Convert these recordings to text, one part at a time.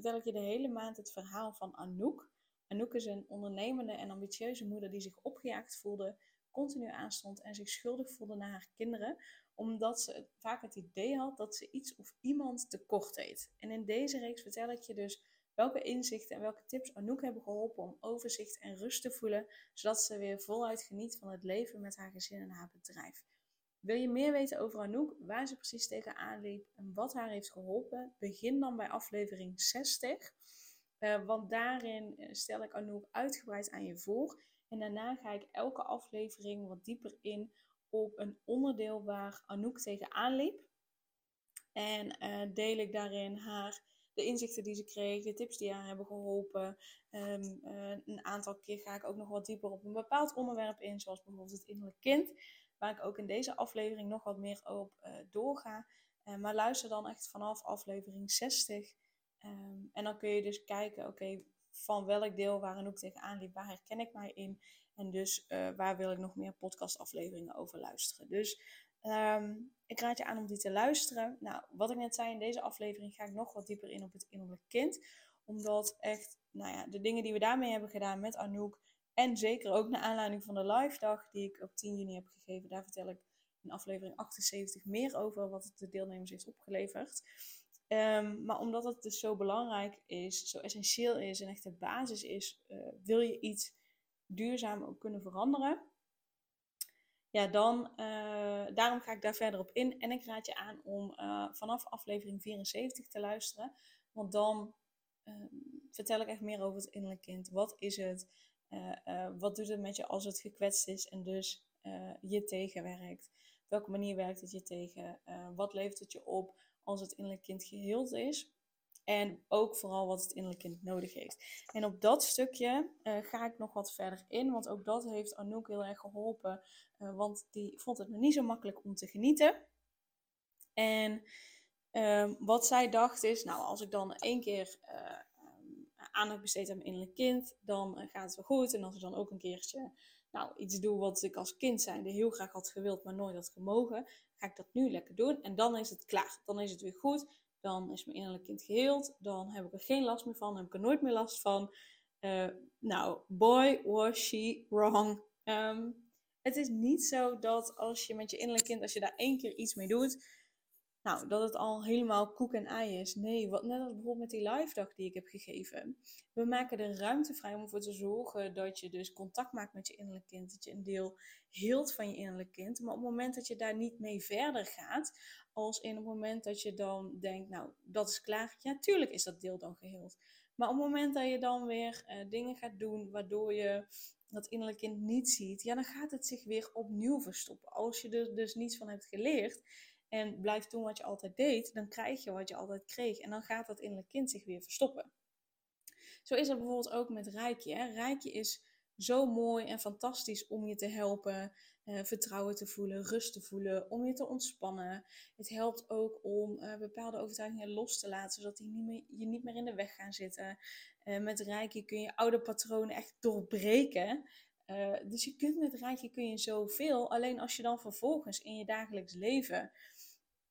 Vertel ik je de hele maand het verhaal van Anouk. Anouk is een ondernemende en ambitieuze moeder die zich opgejaagd voelde, continu aanstond en zich schuldig voelde naar haar kinderen, omdat ze vaak het idee had dat ze iets of iemand tekort deed. En in deze reeks vertel ik je dus welke inzichten en welke tips Anouk hebben geholpen om overzicht en rust te voelen, zodat ze weer voluit geniet van het leven met haar gezin en haar bedrijf. Wil je meer weten over Anouk, waar ze precies tegenaan liep en wat haar heeft geholpen? Begin dan bij aflevering 60. Uh, want daarin eh, stel ik Anouk uitgebreid aan je voor. En daarna ga ik elke aflevering wat dieper in op een onderdeel waar Anouk tegenaan liep. En uh, deel ik daarin haar de inzichten die ze kreeg, de tips die haar hebben geholpen. Uh, een aantal keer ga ik ook nog wat dieper op een bepaald onderwerp in, zoals bijvoorbeeld het innerlijk kind waar ik ook in deze aflevering nog wat meer op uh, doorga. Uh, maar luister dan echt vanaf aflevering 60. Um, ehm, en dan kun je dus kijken, oké, van welk deel waar Anouk tegenaan liep, waar herken ik mij in? En dus uh, waar wil ik nog meer podcastafleveringen over luisteren? Dus um, ik raad je aan om die te luisteren. Nou, wat ik net zei, in deze aflevering ga ik nog wat dieper in op het innerlijk kind. Omdat echt, nou ja, de dingen die we daarmee hebben gedaan met Anouk en zeker ook naar aanleiding van de live dag die ik op 10 juni heb gegeven. Daar vertel ik in aflevering 78 meer over wat het de deelnemers heeft opgeleverd. Um, maar omdat het dus zo belangrijk is, zo essentieel is en echt de basis is, uh, wil je iets duurzaam ook kunnen veranderen. Ja, dan, uh, daarom ga ik daar verder op in. En ik raad je aan om uh, vanaf aflevering 74 te luisteren. Want dan ehm, vertel ik echt meer over het innerlijk kind. Wat is het? Uh, uh, wat doet het met je als het gekwetst is en dus uh, je tegenwerkt? Welke manier werkt het je tegen? wat levert het je op als het innerlijk kind geheeld is? En ook vooral wat het innerlijk kind nodig heeft. En op dat stukje ga ik nog wat verder in, want ook dat heeft Anouk heel erg geholpen. want die vond het nog niet zo makkelijk om te genieten. En ehm, wat zij dacht is, nou als ik dan één keer aandacht besteed aan mijn innerlijk kind, dan eh, gaat het wel goed. En als ik dan ook een keertje nou, iets doe wat ik als kind zijnde heel graag had gewild, maar nooit had gemogen, ga ik dat nu lekker doen. En dan is het klaar. Dan is het weer goed. Dan is mijn innerlijk kind geheeld. Dan heb ik er geen last meer van. Dan heb ik er nooit meer last van. Uh, nou, boy was she wrong. Um, het is niet zo dat als je met je innerlijk kind, als je daar één keer iets mee doet, nou, dat het al helemaal koek en ei is. Nee, wat, net als bijvoorbeeld met die live dag die ik heb gegeven. We maken de ruimte vrij om ervoor te zorgen dat je dus contact maakt met je innerlijk kind. Dat je een deel hield van je innerlijk kind. Maar op het moment dat je daar niet mee verder gaat, als in het moment dat je dan denkt, nou, dat is klaar. Ja, tuurlijk is dat deel dan geheeld. Maar op het moment dat je dan weer uh, dingen gaat doen waardoor je dat innerlijk kind niet ziet, ja, dan gaat het zich weer opnieuw verstoppen. Als je er dus niets van hebt geleerd, en blijft doen wat je altijd deed, dan krijg je wat je altijd kreeg. En dan gaat dat innerlijk kind zich weer verstoppen. Zo is het bijvoorbeeld ook met Rijkje. Hè? Rijkje is zo mooi en fantastisch om je te helpen, uh, vertrouwen te voelen, rust te voelen, om je te ontspannen. Het helpt ook om uh, bepaalde overtuigingen los te laten, zodat die niet meer, je niet meer in de weg gaan zitten. Uh, met Rijkje kun je oude patronen echt doorbreken. dus je kunt met Rijkje kun je zoveel, alleen als je dan vervolgens in je dagelijks leven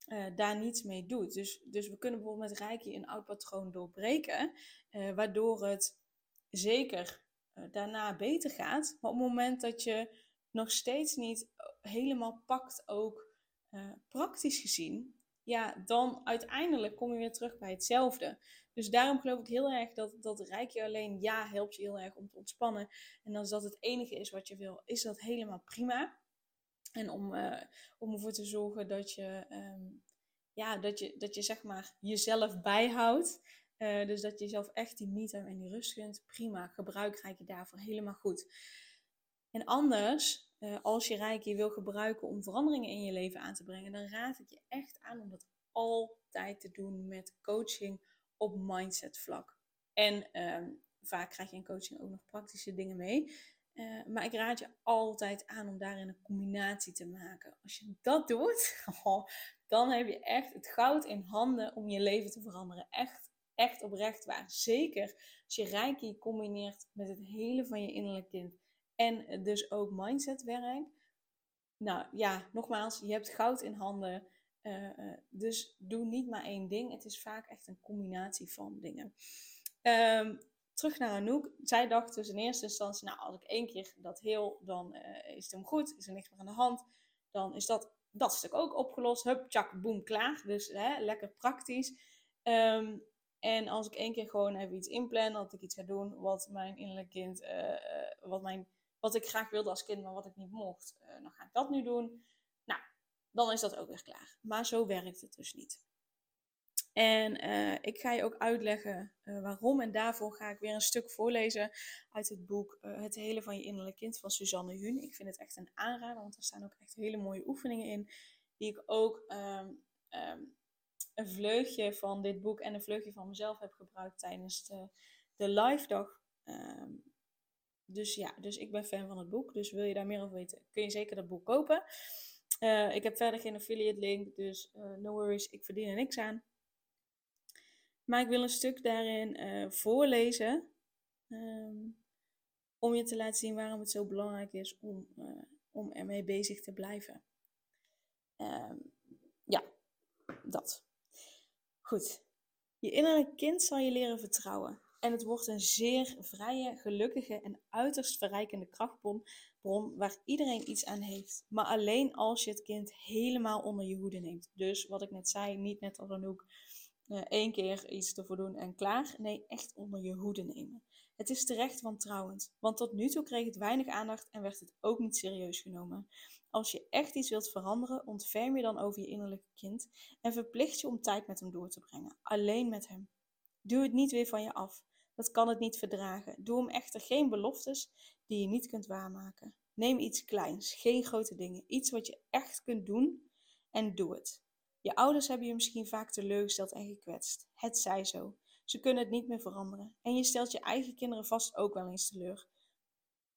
uh, daar niets mee doet. Dus, dus we kunnen bijvoorbeeld met Reiki een oud patroon doorbreken, uh, waardoor het zeker uh, daarna beter gaat. Maar op het moment dat je nog steeds niet helemaal pakt, ook praktisch gezien, ja, dan uiteindelijk kom je weer terug bij hetzelfde. Dus daarom geloof ik heel erg dat, dat Reiki alleen ja helpt je heel erg om te ontspannen. En als dat het enige is wat je wil, is dat helemaal prima. En om, uh, om ervoor te zorgen dat je, um, ja, dat je, dat je zeg maar jezelf bijhoudt. Uh, dus dat je jezelf echt die me-time en die rust kunt. Prima, gebruik Reiki daarvoor helemaal goed. En anders, uh, als je Reiki wil gebruiken om veranderingen in je leven aan te brengen, dan raad ik je echt aan om dat altijd te doen met coaching op mindset vlak. En ehm, vaak krijg je in coaching ook nog praktische dingen mee. Eh, maar ik raad je altijd aan om daarin een combinatie te maken. Als je dat doet, oh, dan heb je echt het goud in handen om je leven te veranderen. Echt, echt oprecht waar. Zeker als je Reiki combineert met het hele van je innerlijk kind. En dus ook mindsetwerk. Nou ja, nogmaals, je hebt goud in handen. Eh, eh, dus doe niet maar één ding. Het is vaak echt een combinatie van dingen. Um, terug naar Anouk. Zij dacht dus in eerste instantie, nou als ik één keer dat heel, dan uh, is het hem goed. Is er niks meer aan de hand. Dan is dat, dat stuk ook opgelost. Hup, tjak, boem, klaar. Dus hè, lekker praktisch. Um, en als ik één keer gewoon even iets inplan, dat ik iets ga doen wat mijn innerlijk kind, uh, wat, mijn, wat ik graag wilde als kind, maar wat ik niet mocht, dan ga ik dat nu doen. Nou, dan is dat ook weer klaar. Maar zo werkt het dus niet. En uh, ik ga je ook uitleggen uh, waarom. En daarvoor ga ik weer een stuk voorlezen uit het boek uh, Het Hele van Je Innerlijk Kind van Suzanne Huun. Ik vind het echt een aanrader, want er staan ook echt hele mooie oefeningen in. Die ik ook um, um, een vleugje van dit boek en een vleugje van mezelf heb gebruikt tijdens de, de live dag. Um, dus ja, dus ik ben fan van het boek. Dus wil je daar meer over weten, kun je zeker dat boek kopen. ik heb verder geen affiliate link, dus no worries, ik verdien er niks aan. Maar ik wil een stuk daarin uh, voorlezen. Um, om je te laten zien waarom het zo belangrijk is om, uh, om ermee bezig te blijven. Um, ja, dat. Goed. Je innerlijke kind zal je leren vertrouwen. En het wordt een zeer vrije, gelukkige en uiterst verrijkende krachtbron bron waar iedereen iets aan heeft. Maar alleen als je het kind helemaal onder je hoede neemt. Dus wat ik net zei, niet net als een hoek uh, één keer iets te doen en klaar. Nee, echt onder je hoede nemen. Het is terecht wantrouwend, want tot nu toe kreeg het weinig aandacht en werd het ook niet serieus genomen. Als je echt iets wilt veranderen, ontferm je dan over je innerlijke kind en verplicht je om tijd met hem door te brengen, alleen met hem. Doe het niet weer van je af. Dat kan het niet verdragen. Doe hem echter geen beloftes die je niet kunt waarmaken. Neem iets kleins, geen grote dingen. Iets wat je echt kunt doen en doe het. Je ouders hebben je misschien vaak teleurgesteld en gekwetst. Het zij zo. Ze kunnen het niet meer veranderen. En je stelt je eigen kinderen vast ook wel eens teleur.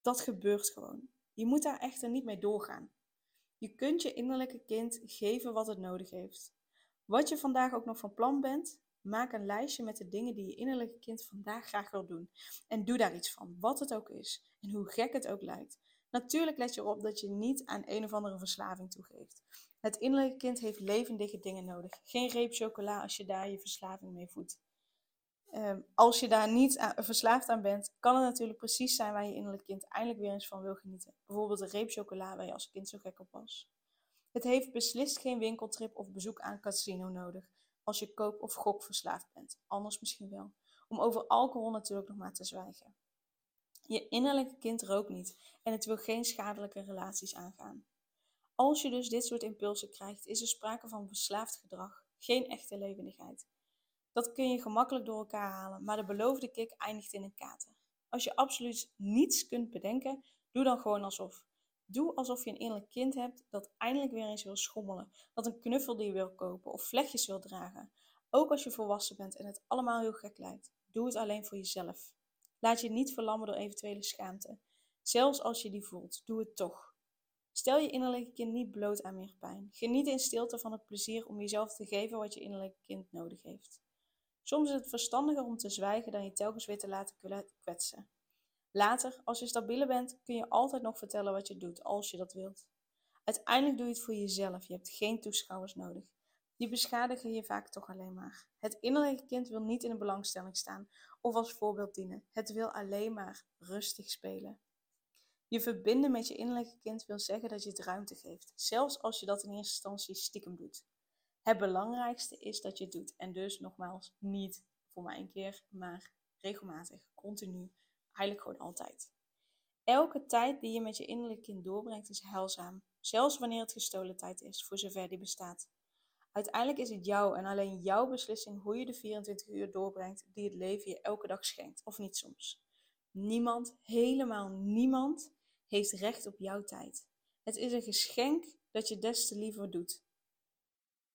Dat gebeurt gewoon. Je moet daar echter niet mee doorgaan. Je kunt je innerlijke kind geven wat het nodig heeft. Wat je vandaag ook nog van plan bent, maak een lijstje met de dingen die je innerlijke kind vandaag graag wil doen. En doe daar iets van, wat het ook is en hoe gek het ook lijkt. Natuurlijk let je erop dat je niet aan een of andere verslaving toegeeft. Het innerlijke kind heeft levendige dingen nodig. Geen reep chocola als je daar je verslaving mee voedt. Um, als je daar niet aan, verslaafd aan bent, kan het natuurlijk precies zijn waar je innerlijk kind eindelijk weer eens van wil genieten. Bijvoorbeeld een reep chocola waar je als kind zo gek op was. Het heeft beslist geen winkeltrip of bezoek aan een casino nodig als je koop- of gokverslaafd bent. Anders misschien wel. Om over alcohol natuurlijk nog maar te zwijgen. Je innerlijke kind rookt niet en het wil geen schadelijke relaties aangaan. Als je dus dit soort impulsen krijgt, is er sprake van verslaafd gedrag, geen echte levendigheid. Dat kun je gemakkelijk door elkaar halen, maar de beloofde kick eindigt in een kater. Als je absoluut niets kunt bedenken, doe dan gewoon alsof. Doe alsof je een innerlijk kind hebt dat eindelijk weer eens wil schommelen, dat een knuffel die wil kopen of vlechtjes wil dragen. Ook als je volwassen bent en het allemaal heel gek lijkt. Doe het alleen voor jezelf. Laat je niet verlammen door eventuele schaamte. Zelfs als je die voelt, doe het toch. Stel je innerlijke kind niet bloot aan meer pijn. Geniet in stilte van het plezier om jezelf te geven wat je innerlijke kind nodig heeft. Soms is het verstandiger om te zwijgen dan je telkens weer te laten kwetsen. Later, als je stabieler bent, kun je altijd nog vertellen wat je doet, als je dat wilt. Uiteindelijk doe je het voor jezelf, je hebt geen toeschouwers nodig. Die beschadigen je vaak toch alleen maar. Het innerlijke kind wil niet in de belangstelling staan of als voorbeeld dienen. Het wil alleen maar rustig spelen. Je verbinden met je innerlijke kind wil zeggen dat je het ruimte geeft, zelfs als je dat in eerste instantie stiekem doet. Het belangrijkste is dat je het doet en dus nogmaals niet voor mij een keer, maar regelmatig, continu, eigenlijk gewoon altijd. Elke tijd die je met je innerlijke kind doorbrengt is heilzaam, zelfs wanneer het gestolen tijd is, voor zover die bestaat. Uiteindelijk is het jou en alleen jouw beslissing hoe je de 24 uur doorbrengt die het leven je elke dag schenkt, of niet soms. Niemand, helemaal niemand, heeft recht op jouw tijd. Het is een geschenk dat je des te liever doet.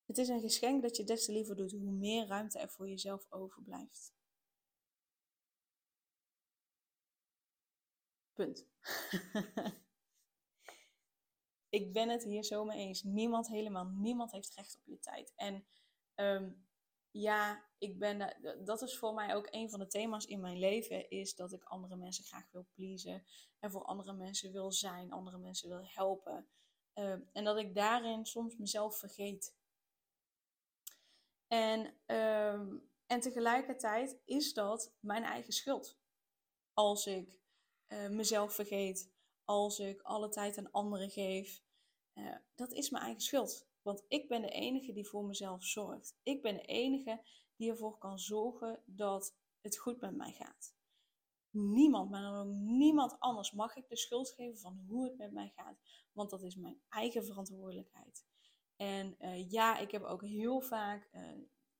Het is een geschenk dat je des te liever doet, hoe meer ruimte er voor jezelf overblijft. Punt. ik ben het hier zo mee eens. Niemand, helemaal niemand heeft recht op je tijd. En ehm, ja, ik ben, dat is voor mij ook een van de thema's in mijn leven, is dat ik andere mensen graag wil pleasen. En voor andere mensen wil zijn, andere mensen wil helpen. Ehm, en dat ik daarin soms mezelf vergeet. En, ehm, en tegelijkertijd is dat mijn eigen schuld. Als ik uh, mezelf vergeet, als ik alle tijd aan anderen geef. Uh, dat is mijn eigen schuld. Want ik ben de enige die voor mezelf zorgt. Ik ben de enige die ervoor kan zorgen dat het goed met mij gaat. Niemand, maar dan ook niemand anders mag ik de schuld geven van hoe het met mij gaat. Want dat is mijn eigen verantwoordelijkheid. En uh, ja, ik heb ook heel vaak, uh,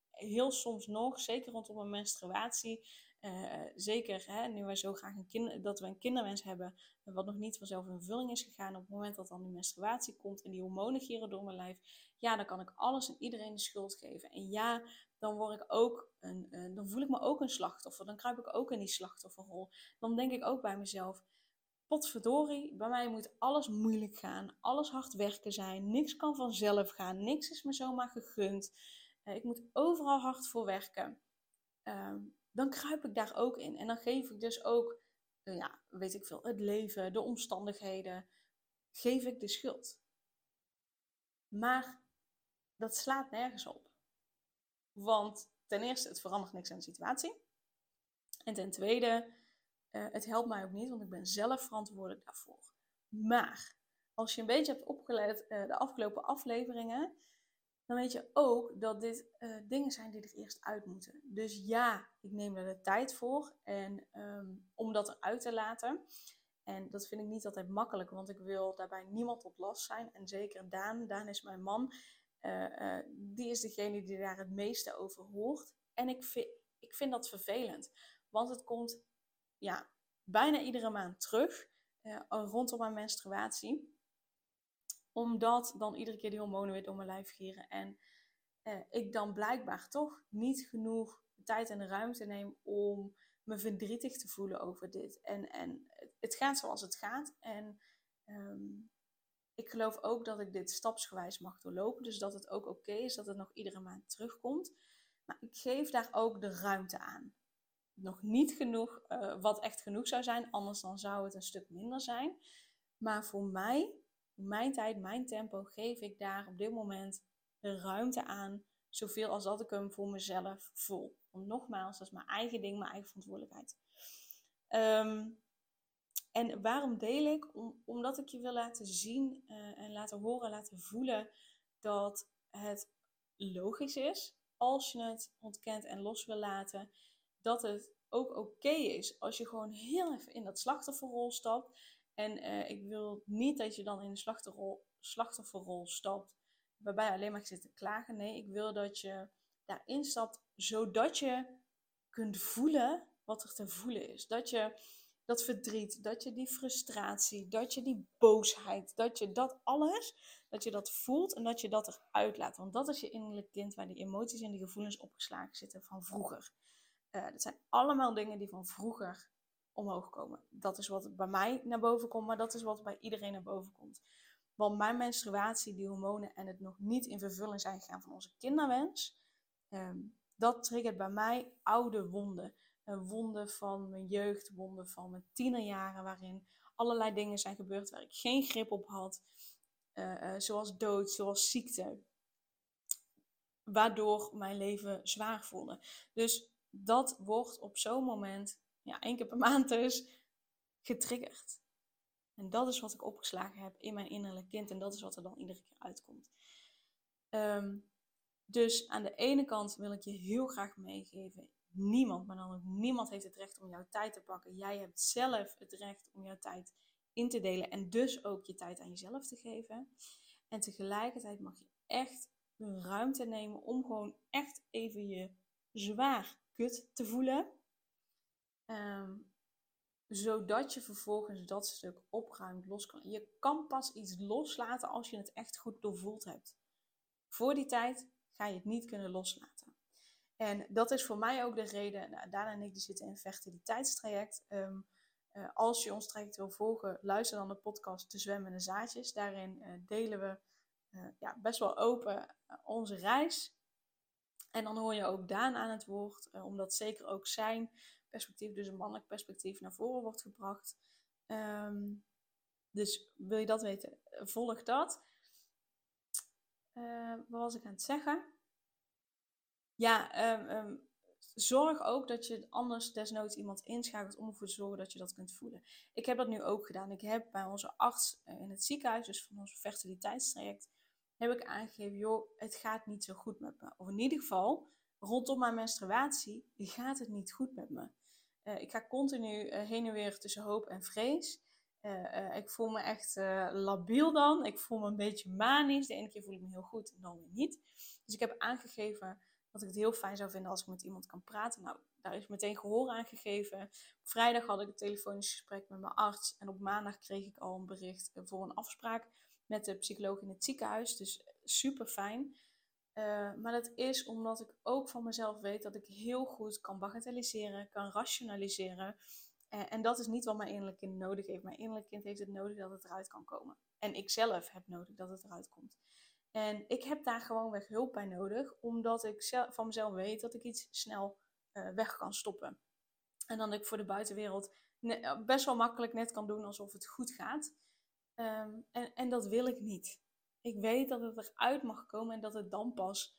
heel soms nog, zeker rondom mijn menstruatie, uh, zeker hè, nu wij zo graag een kind, dat we een kinderwens hebben, wat nog niet vanzelf in vervulling is gegaan, op het moment dat dan die menstruatie komt en die hormonen gieren door mijn lijf, ja, dan kan ik alles en iedereen de schuld geven. En ja, dan word ik ook een, uh, dan voel ik me ook een slachtoffer, dan kruip ik ook in die slachtofferrol. Dan denk ik ook bij mezelf, potverdorie, bij mij moet alles moeilijk gaan, alles hard werken zijn, niks kan vanzelf gaan, niks is me zomaar gegund. Uh, ik moet overal hard voor werken. Ehm, dan kruip ik daar ook in. En dan geef ik dus ook, eh, ja, weet ik veel, het leven, de omstandigheden, geef ik de schuld. Maar dat slaat nergens op. Want ten eerste, het verandert niks aan de situatie. En ten tweede, uh, het helpt mij ook niet, want ik ben zelf verantwoordelijk daarvoor. Maar als je een beetje hebt opgelet uh, de afgelopen afleveringen, dan weet je ook dat dit uh, dingen zijn die er eerst uit moeten. Dus ja, ik neem er de tijd voor en, um, om dat eruit te laten. En dat vind ik niet altijd makkelijk, want ik wil daarbij niemand tot last zijn. En zeker Daan, Daan is mijn man, uh, uh, die is degene die daar het meeste over hoort. En ik vind, ik vind dat vervelend, want het komt ja, bijna iedere maand terug rondom mijn menstruatie omdat dan iedere keer die hormonen weer door mijn lijf gieren. En eh, ik dan blijkbaar toch niet genoeg tijd en ruimte neem om me verdrietig te voelen over dit. En, en het gaat zoals het gaat. En um, ik geloof ook dat ik dit stapsgewijs mag doorlopen. Dus dat het ook oké is dat het nog iedere maand terugkomt. Maar ik geef daar ook de ruimte aan. Nog niet genoeg, uh, wat echt genoeg zou zijn, anders dan zou het een stuk minder zijn. Maar voor mij mijn tijd, mijn tempo, geef ik daar op dit moment ruimte aan. Zoveel als dat ik hem voor mezelf voel. Want nogmaals, dat is mijn eigen ding, mijn eigen verantwoordelijkheid. Um, en waarom deel ik? Om, omdat ik je wil laten zien uh, en laten horen, laten voelen dat het logisch is als je het ontkent en los wil laten. Dat het ook oké is als je gewoon heel even in dat slachtofferrol stapt en uh, ik wil niet dat je dan in de slachtofferrol, slachtofferrol stapt, waarbij je alleen maar zit te klagen. Nee, ik wil dat je daarin stapt, zodat je kunt voelen wat er te voelen is. Dat je dat verdriet, dat je die frustratie, dat je die boosheid, dat je dat alles, dat je dat voelt en dat je dat eruit laat. Want dat is je innerlijk kind waar die emoties en die gevoelens opgeslagen zitten van vroeger. Uh, dat zijn allemaal dingen die van vroeger omhoog komen. Dat is wat bij mij naar boven komt, maar dat is wat bij iedereen naar boven komt. Want mijn menstruatie, die hormonen en het nog niet in vervulling zijn gegaan van onze kinderwens, um, dat triggert bij mij oude wonden. Een wonden van mijn jeugd, wonden van mijn tienerjaren, waarin allerlei dingen zijn gebeurd waar ik geen grip op had. Uh, uh, zoals dood, zoals ziekte. Waardoor mijn leven zwaar voelde. Dus dat wordt op zo'n moment ja, één keer per maand dus, getriggerd. En dat is wat ik opgeslagen heb in mijn innerlijk kind. En dat is wat er dan iedere keer uitkomt. Um, dus aan de ene kant wil ik je heel graag meegeven. Niemand, maar dan ook niemand heeft het recht om jouw tijd te pakken. Jij hebt zelf het recht om jouw tijd in te delen. En dus ook je tijd aan jezelf te geven. En tegelijkertijd mag je echt ruimte nemen om gewoon echt even je zwaar kut te voelen. Um, zodat je vervolgens dat stuk opruimt, los kan. Je kan pas iets loslaten als je het echt goed doorvoeld hebt. Voor die tijd ga je het niet kunnen loslaten. En dat is voor mij ook de reden, nou, Dana en ik die zitten in fertiliteitstraject. Um, als je ons traject wil volgen, luister dan de podcast De Zwemmende Zaadjes. Daarin uh, delen we uh, ja, best wel open onze reis. En dan hoor je ook Daan aan het woord, omdat zeker ook zijn perspectief, dus een mannelijk perspectief, naar voren wordt gebracht. Um, dus wil je dat weten, volg dat. Uh, wat was ik aan het zeggen? Ja, um, um, zorg ook dat je anders desnoods iemand inschakelt om ervoor te zorgen dat je dat kunt voelen. Ik heb dat nu ook gedaan. Ik heb bij onze arts eh, in het ziekenhuis, dus van ons fertiliteitstraject, heb ik aangegeven, joh, het gaat niet zo goed met me. Of in ieder geval, rondom mijn menstruatie gaat het niet goed met me. Uh, ik ga continu uh, heen en weer tussen hoop en vrees. Uh, ik voel me echt labiel dan. Ik voel me een beetje manisch. De ene keer voel ik me heel goed en dan weer niet. Dus ik heb aangegeven dat ik het heel fijn zou vinden als ik met iemand kan praten. Nou, daar is meteen gehoor aan gegeven. Vrijdag had ik een telefonisch gesprek met mijn arts. En op maandag kreeg ik al een bericht voor een afspraak met de psycholoog in het ziekenhuis. Dus super fijn. Uh, maar dat is omdat ik ook van mezelf weet dat ik heel goed kan bagatelliseren, kan rationaliseren. Uh, en dat is niet wat mijn innerlijk kind nodig heeft. Mijn innerlijk kind heeft het nodig dat het eruit kan komen. En ik zelf heb nodig dat het eruit komt. En ik heb daar gewoonweg hulp bij nodig, omdat ik zelf, van mezelf weet dat ik iets snel uh, weg kan stoppen. En dan ik voor de buitenwereld best wel makkelijk net kan doen alsof het goed gaat. Um, en, en dat wil ik niet. Ik weet dat het eruit mag komen en dat het dan pas,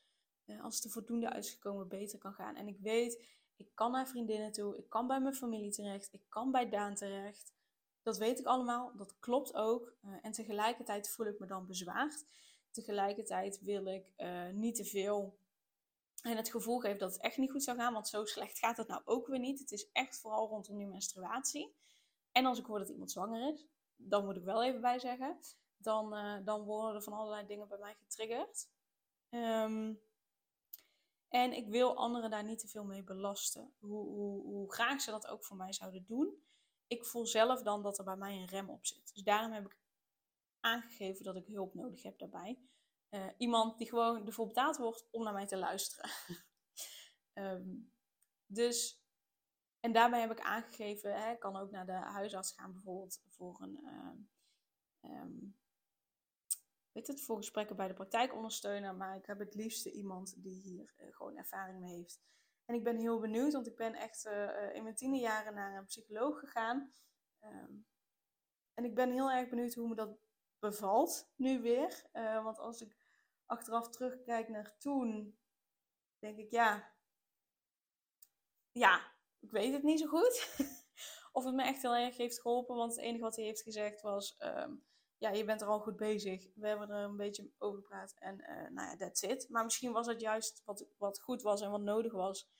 als het er voldoende uitgekomen, beter kan gaan. En ik weet, ik kan naar vriendinnen toe, ik kan bij mijn familie terecht, ik kan bij Daan terecht. Dat weet ik allemaal, dat klopt ook. Uh, en tegelijkertijd voel ik me dan bezwaard. Tegelijkertijd wil ik uh, niet te veel en het gevoel geven dat het echt niet goed zou gaan, want zo slecht gaat het nou ook weer niet. Het is echt vooral rondom die menstruatie. En als ik hoor dat iemand zwanger is, dan moet ik wel even bij zeggen, dan, uh, dan worden er van allerlei dingen bij mij getriggerd. Um, en ik wil anderen daar niet te veel mee belasten. Hoe, hoe, hoe, graag ze dat ook voor mij zouden doen. Ik voel zelf dan dat er bij mij een rem op zit. Dus daarom heb ik aangegeven dat ik hulp nodig heb daarbij. Uh, iemand die gewoon ervoor betaald wordt om naar mij te luisteren. um, dus, en daarbij heb ik aangegeven, ik kan ook naar de huisarts gaan bijvoorbeeld voor een, um, weet het, voor gesprekken bij de praktijkondersteuner. Maar ik heb het liefste iemand die hier uh, gewoon ervaring mee heeft. En ik ben heel benieuwd, want ik ben echt uh, in mijn tiende jaren naar een psycholoog gegaan. Um, en ik ben heel erg benieuwd hoe me dat bevalt nu weer. Want als ik achteraf terugkijk naar toen, denk ik ja, ja, ik weet het niet zo goed. of het me echt heel erg heeft geholpen, want het enige wat hij heeft gezegd was, um, ja, je bent er al goed bezig. We hebben er een beetje over gepraat en uh, nou ja, that's it. Maar misschien was het juist wat, wat goed was en wat nodig was,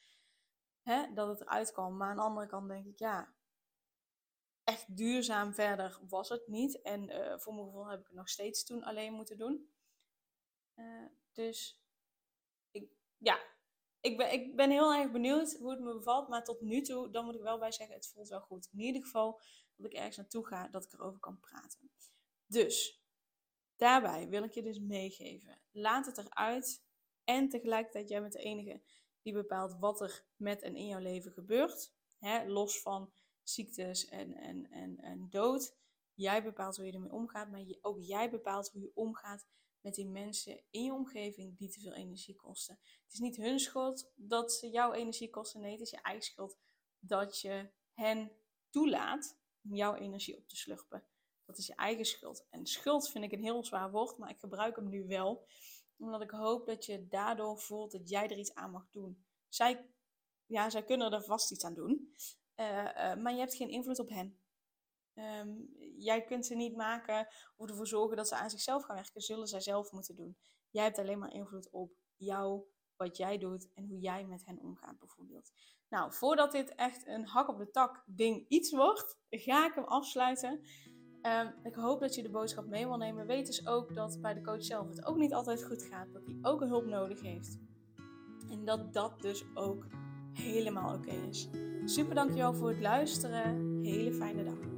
hè, dat het eruit kwam. Maar aan de andere kant denk ik, ja, echt duurzaam verder was het niet. En uh, voor mijn gevoel heb ik het nog steeds toen alleen moeten doen. Uh, dus ik, ja, ik ben, ik ben heel erg benieuwd hoe het me bevalt. Maar tot nu toe, dan moet ik wel bij zeggen, het voelt wel goed. In ieder geval dat ik ergens naartoe ga, dat ik erover kan praten. Dus, daarbij wil ik je dus meegeven. Laat het eruit. En tegelijkertijd, jij bent de enige die bepaalt wat er met en in jouw leven gebeurt. Los van ziektes en, en, en, en dood. Jij bepaalt hoe je ermee omgaat, maar ook jij bepaalt hoe je omgaat met die mensen in je omgeving die te veel energie kosten. Het is niet hun schuld dat ze jouw energie kosten. Nee, het is je eigen schuld dat je hen toelaat om jouw energie op te slurpen. Dat is je eigen schuld. En schuld vind ik een heel zwaar woord, maar ik gebruik hem nu wel. Omdat ik hoop dat je daardoor voelt dat jij er iets aan mag doen. Zij, ja, zij kunnen er vast iets aan doen. Uh, uh, maar je hebt geen invloed op hen. Um, jij kunt ze niet maken of ervoor zorgen dat ze aan zichzelf gaan werken. Zullen zij zelf moeten doen. Jij hebt alleen maar invloed op jou, wat jij doet en hoe jij met hen omgaat bijvoorbeeld. Nou, voordat dit echt een hak op de tak ding iets wordt, ga ik hem afsluiten. Um, ik hoop dat je de boodschap mee wil nemen. Weet dus ook dat bij de coach zelf het ook niet altijd goed gaat. Dat hij ook hulp nodig heeft. En dat dat dus ook helemaal oké is. Super dankjewel voor het luisteren. Hele fijne dag.